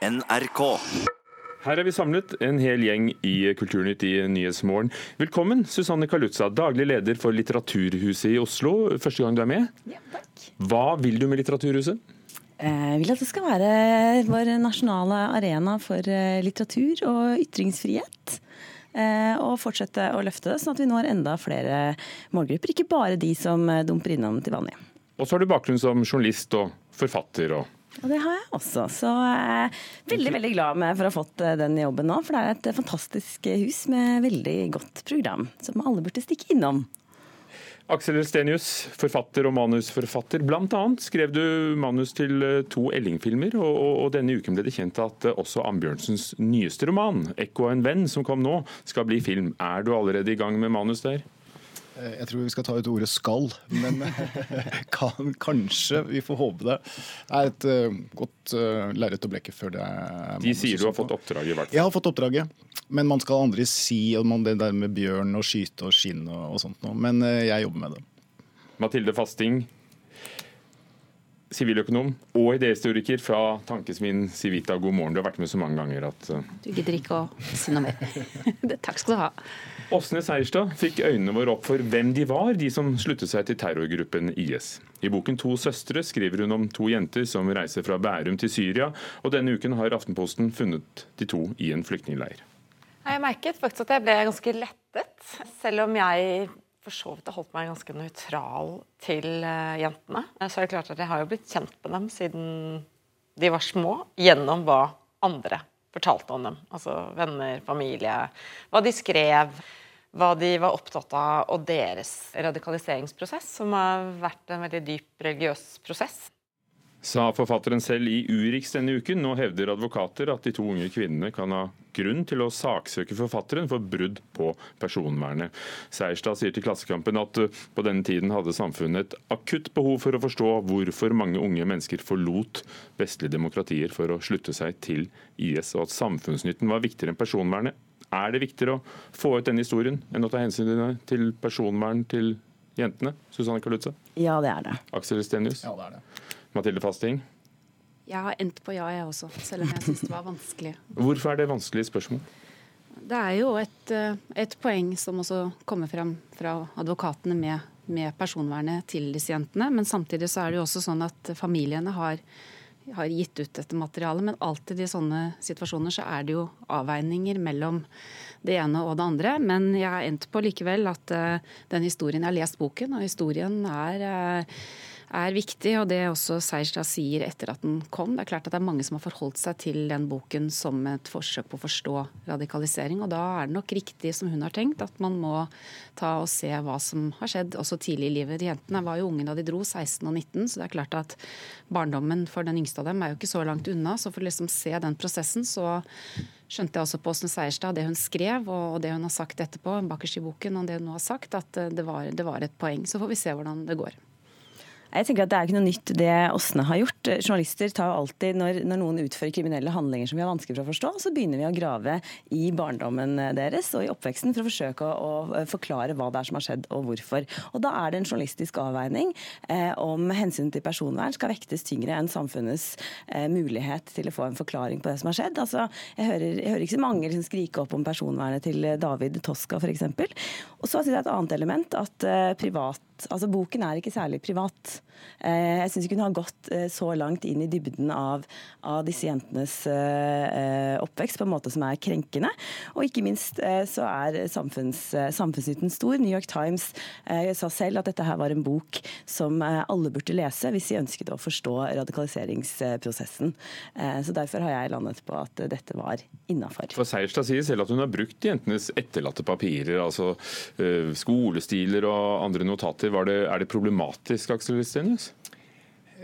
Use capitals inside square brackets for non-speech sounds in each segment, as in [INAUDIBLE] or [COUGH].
NRK. Her er vi samlet, en hel gjeng i Kulturnytt i Nyhetsmorgen. Velkommen, Susanne Kalutza, daglig leder for Litteraturhuset i Oslo. Første gang du er med. Ja, takk. Hva vil du med Litteraturhuset? Jeg vil at det skal være vår nasjonale arena for eh, litteratur og ytringsfrihet. Eh, Og fortsette å løfte det, sånn at vi når enda flere målgrupper. Ikke bare de som eh, dumper innom til vanlig. Og så har du bakgrunn som journalist og forfatter. og Og det har jeg også. Så jeg er veldig veldig glad med for å ha fått eh, den jobben nå. For det er et fantastisk hus med veldig godt program som alle burde stikke innom. Aksel Stenius, forfatter og manusforfatter. Blant annet skrev du manus til eh, to Elling-filmer, og, og, denne uken ble det kjent at eh, også Ambjørnsens nyeste roman, 'Ekko og en venn', som kom nå, skal bli film. Er du allerede i gang med manus der? Eh, Jeg tror vi skal ta ut ordet 'skal', men [LAUGHS] kan, kanskje. Vi får håpe det. Det er et uh, godt uh, lerret å blekke før det er De sier du har fått oppdraget, i hvert fall. Jeg har fått oppdraget, men man skal aldri si man det der med bjørn og skyte og skinn og, og sånt noe. Men uh, jeg jobber med det. Mathilde Fasting, siviløkonom og idéhistoriker fra tankesmien Civita. God morgen. Du har vært med så mange ganger at uh, Du gidder ikke å si noe mer. [LAUGHS] Takk skal du ha. Åsne Seierstad fikk øynene våre opp for hvem de var, de som sluttet seg til terrorgruppen IS. I boken 'To søstre' skriver hun om to jenter som reiser fra Bærum til Syria, og denne uken har Aftenposten funnet de to i en flyktningleir. Jeg merket faktisk at jeg ble ganske lettet, selv om jeg for så vidt har holdt meg ganske nøytral til eh, jentene. Så er det klart at jeg har jo blitt kjent med dem siden de var små, gjennom hva andre fortalte om dem. Altså venner, familie, hva de skrev, hva de var opptatt av, og deres radikaliseringsprosess, som har vært en veldig dyp religiøs prosess. Sa forfatteren selv i Urix denne uken. Nå hevder advokater at de to unge kvinnene kan ha grunn til å saksøke forfatteren for brudd på personvernet. Seierstad sier til Klassekampen at uh, på denne tiden hadde samfunnet et akutt behov for å forstå hvorfor mange unge mennesker forlot vestlige demokratier for å slutte seg til IS, og at samfunnsnytten var viktigere enn personvernet. Er det viktigere å få ut denne historien enn å ta hensyn til personvern til jentene? Susanne Kalutza? Ja, det er det. Aksel Stenius? Ja, det er det. Mathilde Fasting? Jeg har endt på ja, jeg også, selv om jeg syns det var vanskelig. Hvorfor er det vanskelige spørsmål? Det er jo et, eh, et poeng som også kommer frem fra advokatene med, med personvernet til disse jentene. Men samtidig så er det jo også sånn at familiene har, har gitt ut dette materialet. Men alltid i sånne situasjoner så er det jo avveininger mellom det ene og det andre. Men jeg har endt på likevel at eh, den historien Jeg har lest boken, og historien er eh, er viktig, og det også Seierstad sier etter at den kom. Det er klart at det er mange som har forholdt seg til den boken som et forsøk på å forstå radikalisering. Og da er det nok riktig som hun har tenkt, at man må ta og se hva som har skjedd også tidlig i livet. De jentene var jo unge da de dro, 16 og 19, så det er klart at barndommen for den yngste av dem er jo ikke så langt unna. Så for å liksom se den prosessen, så skjønte jeg også på Åsne Seierstad, det hun skrev og det hun har sagt etterpå, bakerst i boken, og det hun nå har sagt, at eh, det var, det var et poeng. Så får vi se hvordan det går. Jeg tenker at Det er ikke noe nytt det Åsne har gjort. Journalister tar jo alltid, når, når noen utfører kriminelle handlinger som vi har vanskelig for å forstå, så begynner vi å grave i barndommen deres og i oppveksten for å forsøke å, å forklare hva det er som har skjedd og hvorfor. Og Da er det en journalistisk avveining eh, om hensynet til personvern skal vektes tyngre enn samfunnets eh, mulighet til å få en forklaring på det som har skjedd. Altså, jeg, hører, jeg hører ikke så mange liksom, skrike opp om personvernet til David Toska f.eks. Og så er det et annet element at eh, Altså, Boken er ikke særlig privat. Eh, jeg syns ikke hun har gått eh, så langt inn i dybden av, av disse jentenes eh, oppvekst på en måte som er krenkende. Og ikke minst så er samfunns, samfunnsnytten stor. New York Times sa selv at dette her var en bok som alle burde lese hvis de ønsket å forstå radikaliseringsprosessen. Så derfor har jeg landet på at dette var innafor. For Seierstad sier selv at hun har brukt jentenes etterlatte papirer, altså skolestiler og andre notater. Det, er det problematisk, Aksel Stenius?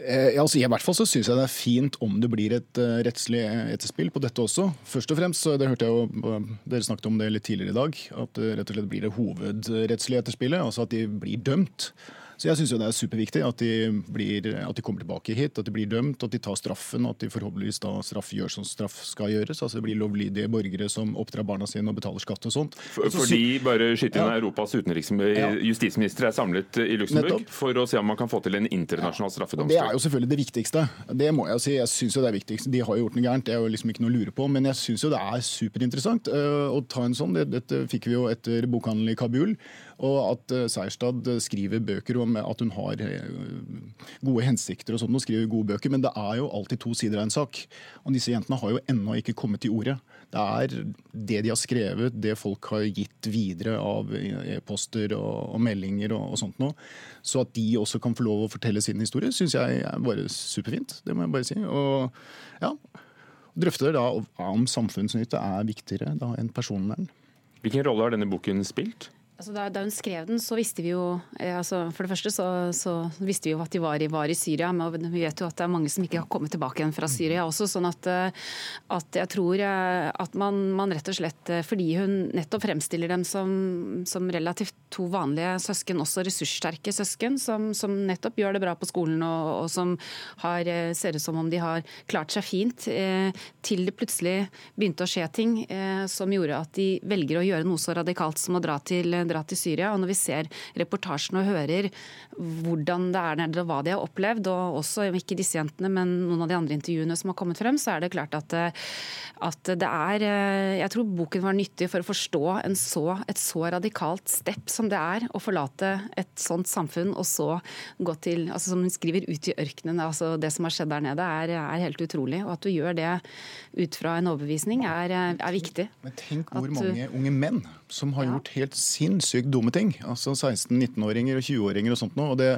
Eh, Ja, altså, I hvert fall så syns jeg det er fint om det blir et uh, rettslig etterspill på dette også. Først og fremst, det hørte jeg jo eh, dere snakket om det litt tidligere i dag, at det rett og slett blir det hovedrettslige etterspillet. Altså at de blir dømt. Så jeg syns det er superviktig at de, blir, at de, kommer tilbake hit, at de blir dømt, at de tar straffen, at de forhåpentligvis da straff gjør som straff skal gjøres. Altså det blir lovlydige borgere som oppdrar barna sine og betaler skatt og sånt. For, fordi bare skyte inn ja. Europas ja. justisminister er samlet i Luxembourg for å se om man kan få til en internasjonal straffedomstol. Det er jo selvfølgelig det viktigste. Det må jeg si. Jeg synes jo det er viktigst. De har jo gjort noe gærent, det er jo liksom ikke noe å lure på. Men jeg syns jo det er superinteressant uh, å ta en sånn. Dette fikk vi jo etter bokhandelen i Kabul. Og at uh, Seierstad skriver bøker om at hun har uh, gode hensikter og sånn, og skriver gode bøker, men det er jo alltid to sider av en sak. Og disse jentene har jo ennå ikke kommet til ordet. Det er det de har skrevet, det folk har gitt videre av e-poster og, og, meldinger og, og, sånt noe. Så at de også kan få lov å fortelle sin historie, syns jeg er bare superfint. Det må jeg bare si. Og ja, drøfter da om samfunnsnytte er viktigere da enn personvern. Hvilken rolle har denne boken spilt? Altså, da, da, hun skrev den, så visste vi jo eh, altså, For det første så, så, visste vi jo at de var i, var i, Syria, men vi vet jo at det er mange som ikke har kommet tilbake igjen fra Syria også. sånn at, eh, at jeg tror eh, at man, man, rett og slett Fordi hun nettopp fremstiller dem som, som relativt to vanlige søsken, også ressurssterke søsken, som, som, nettopp gjør det bra på skolen og, og som har, ser ut som om de har klart seg fint, eh, til det plutselig begynte å skje ting eh, som gjorde at de velger å gjøre noe så radikalt som å dra til dratt til Syria. Og når vi ser reportasjen og hører hvordan det er nede og hva de har opplevd, og også ikke disse jentene, men noen av de andre intervjuene som har kommet frem, så er det klart at, at det er Jeg tror boken var nyttig for å forstå så, et så radikalt stepp som det er å forlate et sånt samfunn og så gå til altså Som hun skriver, ut i ørkenen. altså Det som har skjedd der nede, er, er helt utrolig. Og at du gjør det ut fra en overbevisning, er, er viktig. Men tenk hvor mange unge menn som har gjort helt sinnssykt dumme ting. Altså 16-19-åringer og 20-åringer og sånt noe. Og det,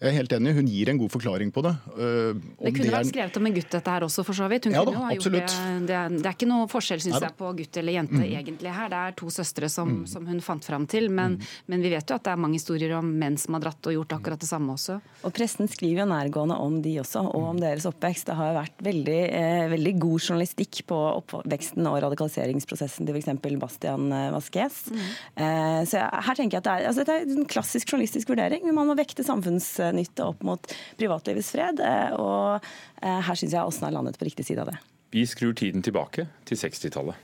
jeg er helt enig, hun gir en god forklaring på det. Uh, det kunne vært skrevet om en gutt dette her også, for så vidt. Hun ja, da, ha absolutt. Det, det, er, det, er ikke noe forskjell, syns jeg, på gutt eller jente mm. egentlig her. Det er to søstre som, mm. som hun fant fram til. Men, mm. men, vi vet jo at det er mange historier om menn som har dratt og gjort akkurat det samme også. Og pressen skriver jo nærgående om de også, og om deres oppvekst. Det har jo vært veldig, eh, veldig god journalistikk på oppveksten og radikaliseringsprosessen til f.eks. Bastian Vasques. Mm. Eh, så her tenker jeg at det er, altså, Dette er en klassisk journalistisk vurdering. Man må vekte samfunnsnytte opp mot privatlivets fred. Eh, og eh, her syns jeg Åsne har landet på riktig side av det. Vi skrur tiden tilbake til 60-tallet.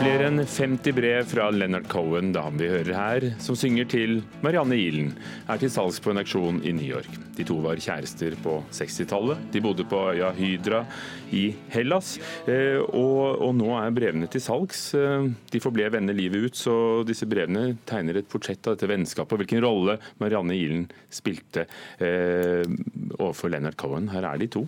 Flere enn 50 brev fra Leonard Cohen, da vi hører her, som synger til Marianne Ilen, er til salgs på en auksjon i New York. De to var kjærester på 60-tallet. De bodde på øya Hydra i Hellas, eh, og, og, nå er brevene til salgs. Eh, de forble venner livet ut, så disse brevene tegner et portrett av dette vennskapet og hvilken rolle Marianne Ilen spilte eh, overfor Leonard Cohen. Her er de to.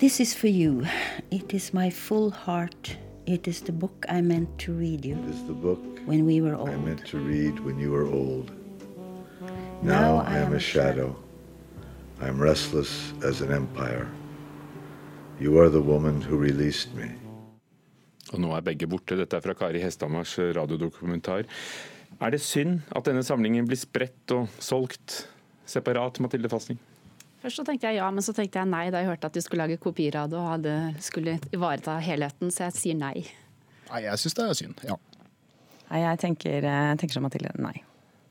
This is for you. It is my full heart. It is the book I meant to read you. It is the book when we were old. I meant to read when you were old. Now, now I, am a shadow. I am restless as an empire. You are the woman who released me. Og nå er begge borte. Dette er fra Kari Hestamars radiodokumentar. Er det synd at denne samlingen blir spredt og solgt separat, Mathilde Fasting? Først så tenkte jeg ja, men så tenkte jeg nei da jeg hørte at de skulle lage kopier av det og hadde, skulle ivareta helheten, så jeg sier nei. Nei, jeg syns det er synd, ja. Nei, jeg tenker, jeg tenker som Mathilde, nei.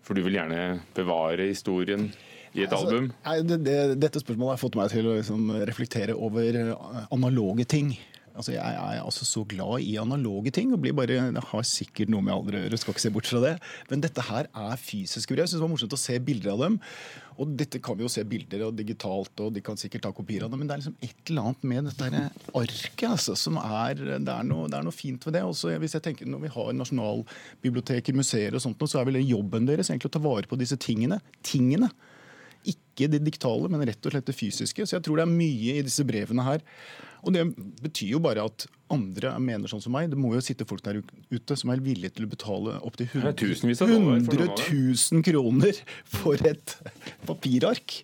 For du vil gjerne bevare historien i et altså, album? Nei, det, det, dette spørsmålet har fått meg til å liksom reflektere over analoge ting. Altså, jeg er altså så glad i analoge ting. og blir bare, Jeg har sikkert noe med alder å gjøre, skal ikke se bort fra det. Men dette her er fysiske brev. Jeg synes det var morsomt å se bilder av dem. Og dette kan vi jo se bilder av digitalt, og de kan sikkert ta kopier av det. Men det er liksom et eller annet med dette arket altså, som er det er, noe, det er noe fint ved det. Også hvis jeg tenker Når vi har nasjonalbiblioteker, museer og sånt, så er vel jobben deres egentlig å ta vare på disse tingene. tingene. Ikke det diktale, men rett og slett det fysiske. Så jeg tror det er mye i disse brevene her og Det betyr jo bare at andre mener sånn som meg. Det må jo sitte folk der ute som er villige til å betale opptil 100 000 kroner for et papirark.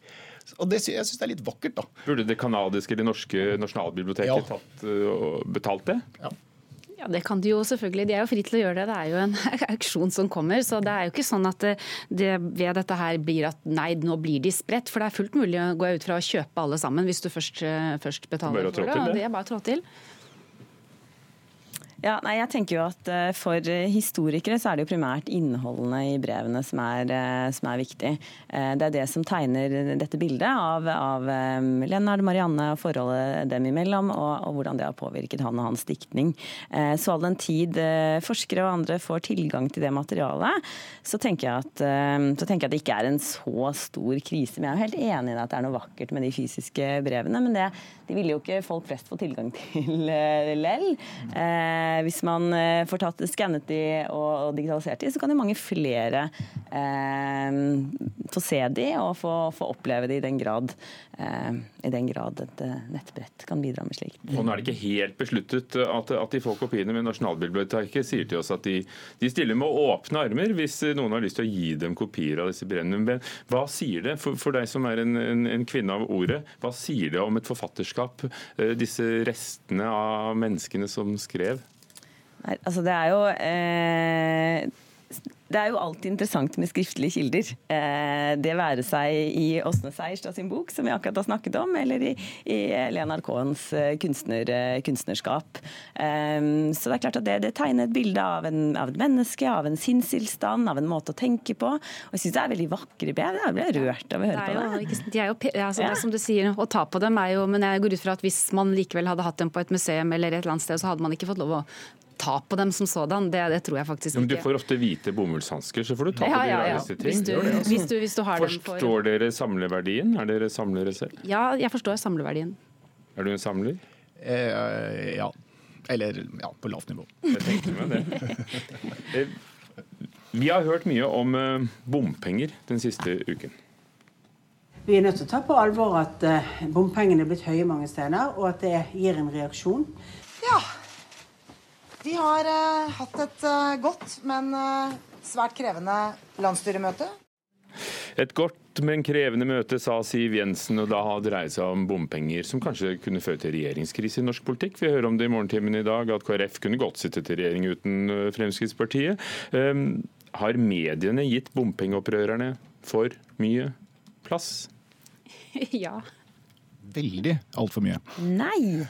Og det, Jeg syns det er litt vakkert, da. Burde det canadiske eller norske nasjonalbiblioteket ja. tatt, uh, betalt det? Ja. Ja, Det kan de jo selvfølgelig. De er jo fri til å gjøre det. Det er jo en [LAUGHS] auksjon som kommer. Så det er jo ikke sånn at det ved dette her blir at nei, nå blir de spredt. For det er fullt mulig å gå ut fra å kjøpe alle sammen hvis du først, først betaler for det. Og det er bare å trå til. Ja, nei, jeg tenker jo at eh, For historikere så er det jo primært innholdene i brevene som er, eh, som er viktig. Eh, det er det som tegner dette bildet av, av Lennart Marianne og forholdet dem imellom, og, og, hvordan det har påvirket han og hans diktning. Så all den tid forskere og andre får tilgang til det materialet, så tenker jeg at, tenker jeg at det ikke er en så stor krise. Men jeg er jo helt enig i at det er noe vakkert med de fysiske brevene, men det, de ville jo ikke folk flest få tilgang til lell. Eh, hvis man eh, får tatt skannet de og, digitalisert de, så kan jo mange flere eh, få se de og få, få oppleve de i den grad eh, i den grad et eh, nettbrett kan bidra med slikt. Og nå er det ikke helt besluttet at, at de får kopiene, men Nasjonalbiblioteket sier til oss at de, de, stiller med åpne armer hvis noen har lyst til å gi dem kopier av disse brennene. Hva sier det for, for deg som er en, en, en, kvinne av ordet, hva sier det om et forfatterskap, eh, disse restene av menneskene som skrev? Altså det er jo eh, det er jo alltid interessant med skriftlige kilder. Eh, det være seg i Åsne Seierstad sin bok, som vi akkurat har snakket om, eller i, i Lena Cohens eh, kunstner, kunstnerskap. Så det er klart at det, det tegner et bilde av, en, av, et menneske, av en sinnstilstand, av en måte å tenke på. Og jeg syns det er veldig vakre brev. Jeg ble rørt av å høre på det. De er jo, altså, ja. det som du sier, Å ta på dem er jo Men jeg går ut fra at hvis man likevel hadde hatt dem på et museum eller et eller annet sted, så hadde man ikke fått lov å ta på dem som sådan. Det, det tror jeg faktisk ikke. Men du får ofte hvite bomullshansker, så får du ta ja, på de ja, ja. rareste ting. Hvis du, hvis du, hvis du forstår for... dere samleverdien? Er dere samlere selv? Ja, jeg forstår samleverdien. Er du en samler? Eh, ja. Eller ja, på lavt nivå. Jeg tenkte meg det. [LAUGHS] Eh, vi har hørt mye om eh, bompenger den siste uken. Vi er nødt til å ta på alvor at eh, bompengene er blitt høye mange steder, og at det gir en reaksjon. Ja, vi har uh, hatt et uh, godt, men uh, svært krevende landsstyremøte. Et godt, men krevende møte, sa Siv Jensen, og da dreier seg om bompenger, som kanskje kunne føre til regjeringskrise i norsk politikk. Vi hører om det i morgentimen i dag, at KrF kunne godt sitte til regjering uten Fremskrittspartiet. Um, har mediene gitt bompengeopprørerne for mye plass? [LAUGHS] Ja veldig altfor mye. Nei.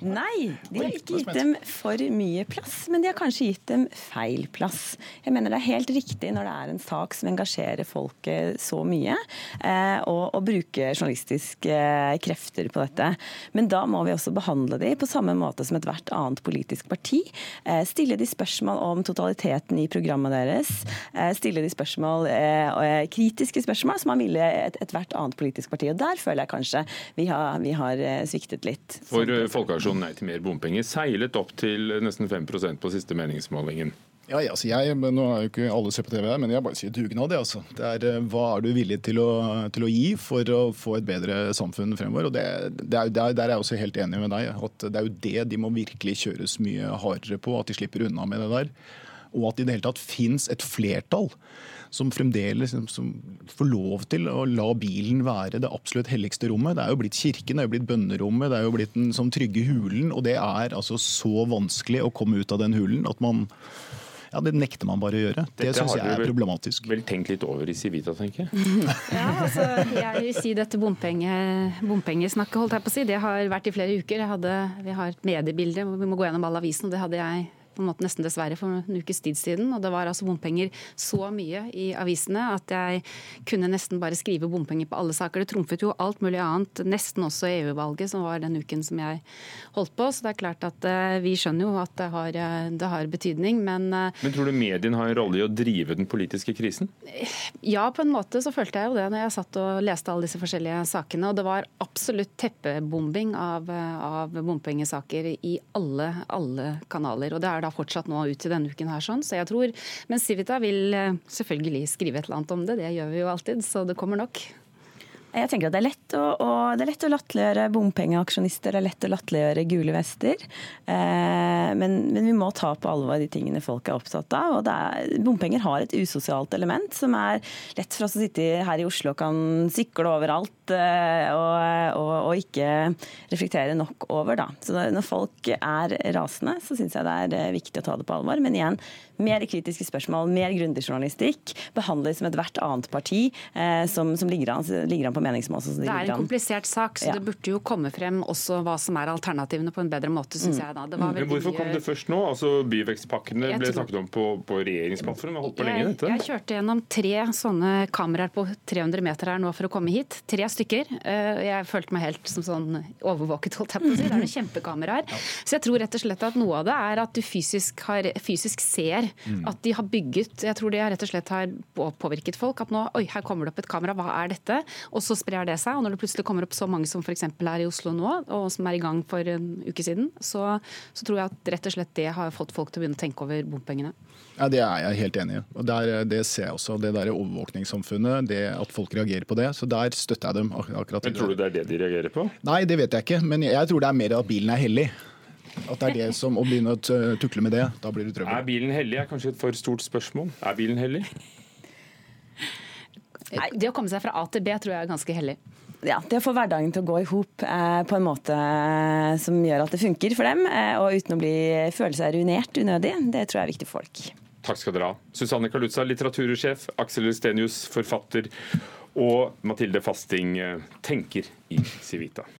Nei, de har ikke gitt dem for mye plass, men de har kanskje gitt dem feil plass. Jeg mener det er helt riktig når det er en sak som engasjerer folket så mye, eh, å bruke journalistiske krefter på dette. Men da må vi også behandle de på samme måte som ethvert annet politisk parti. Eh, stille de spørsmål om totaliteten i programmet deres. Eh, stille de spørsmål, eh, kritiske spørsmål som man ville ethvert et annet politisk parti. Og der føler jeg kanskje vi har, vi har eh, sviktet litt. For eh, Folkeaksjonen Nei til mer bompenger seilet opp til nesten 5% på siste meningsmålingen. Ja, ja, altså jeg, Nå er jo ikke alle ser på TV, men jeg bare sier dugnad. Altså. Det er, eh, hva er du villig til å, til å, gi for å få et bedre samfunn fremover? Og det, det er, der, der er jeg også helt enig med deg. at Det er jo det de må virkelig kjøres mye hardere på. At de slipper unna med det der. Og at det i det hele tatt fins et flertall som fremdeles som får lov til å la bilen være det absolutt helligste rommet. Det er jo blitt kirken, det er jo blitt bønnerommet, det er jo blitt den som trygge hulen. Og det er altså så vanskelig å komme ut av den hulen at man ja, Det nekter man bare å gjøre. Det syns jeg er problematisk. Vel tenkt litt over i Civita, tenker jeg. [LAUGHS] ja, altså, jeg vil si dette bompenge, bompengesnakket, holdt jeg på å si. Det har vært i flere uker. Hadde, vi har et mediebilde hvor vi må gå gjennom all avisen, og det hadde jeg på en måte nesten dessverre for en ukes tid siden. Og det var altså bompenger så mye i avisene at jeg kunne nesten bare skrive bompenger på alle saker. Det trumfet jo alt mulig annet, nesten også EU-valget, som var den uken som jeg holdt på. Så det er klart at uh, vi skjønner jo at det har, uh, det har betydning, men uh, Men tror du medien har en rolle i å drive den politiske krisen? Ja, på en måte så følte jeg jo det når jeg satt og leste alle disse forskjellige sakene. Og det var absolutt teppebombing av, av bompengesaker i alle, alle kanaler. Og det er er da fortsatt nå ut til denne uken her. sånn, så jeg tror, Men Civita vil eh, selvfølgelig skrive et eller annet om det, det gjør vi jo alltid, så det kommer nok. Jeg tenker at Det er lett å, å, det er lett å latterliggjøre bompengeaksjonister, det er lett å latterliggjøre gule vester. Eh, men, men, vi må ta på alvor de tingene folk er opptatt av. og er, Bompenger har et usosialt element som er lett for oss å sitte her i Oslo og kan sykle overalt å, å, å ikke reflektere nok over. Da. Så når folk er rasende, så syns jeg det er viktig å ta det på alvor. Men igjen, mer kritiske spørsmål, mer grundig journalistikk. Behandles som ethvert annet parti eh, som, som ligger, an, ligger, an, på meningsmål. Det er en komplisert sak, så ja. det burde jo komme frem også hva som er alternativene på en bedre måte, syns mm. jeg. da. Men hvorfor kom det først nå? Altså Byvekstpakkene ble snakket om på, på regjeringsplattformen. Holdt på lenge, dette. Jeg kjørte gjennom tre sånne kameraer på 300 meter her nå for å komme hit. Tre stykker. Eh, jeg følte meg helt som sånn overvåket, holdt jeg på å si. Det er noen kjempekameraer. Så jeg tror rett og slett at noe av det er at du fysisk, har, fysisk ser mm. at de har bygget Jeg tror det rett og slett har påvirket folk. At nå Oi, her kommer det opp et kamera, hva er dette? Og så sprer det seg. Og når det plutselig kommer opp så mange som f.eks. er i Oslo nå, og som er i gang for en uke siden, så, så tror jeg at rett og slett det har fått folk til å begynne å tenke over bompengene. Ja, Det er jeg helt enig i. Og der, Det ser jeg også. Det der overvåkningssamfunnet, det at folk reagerer på det. Så der støtter jeg dem. akkurat. Men Tror du det er det de reagerer på? Nei, det vet jeg ikke. Men jeg tror det er mer at bilen er hellig. At det er det som, Å begynne å tukle med det, da blir det trøbbel. Er bilen hellig er kanskje et for stort spørsmål. Er bilen hellig? Nei, Det å komme seg fra A til B tror jeg er ganske hellig. Ja, Det å få hverdagen til å gå i hop eh, på en måte eh, som gjør at det funker for dem, eh, og uten å bli, føle seg ruinert unødig, det tror jeg er viktig for folk. Takk skal dere ha. Susanne Kaluza, litteratursjef, Aksel Stenius, forfatter, og Mathilde Fasting, tenker i Civita.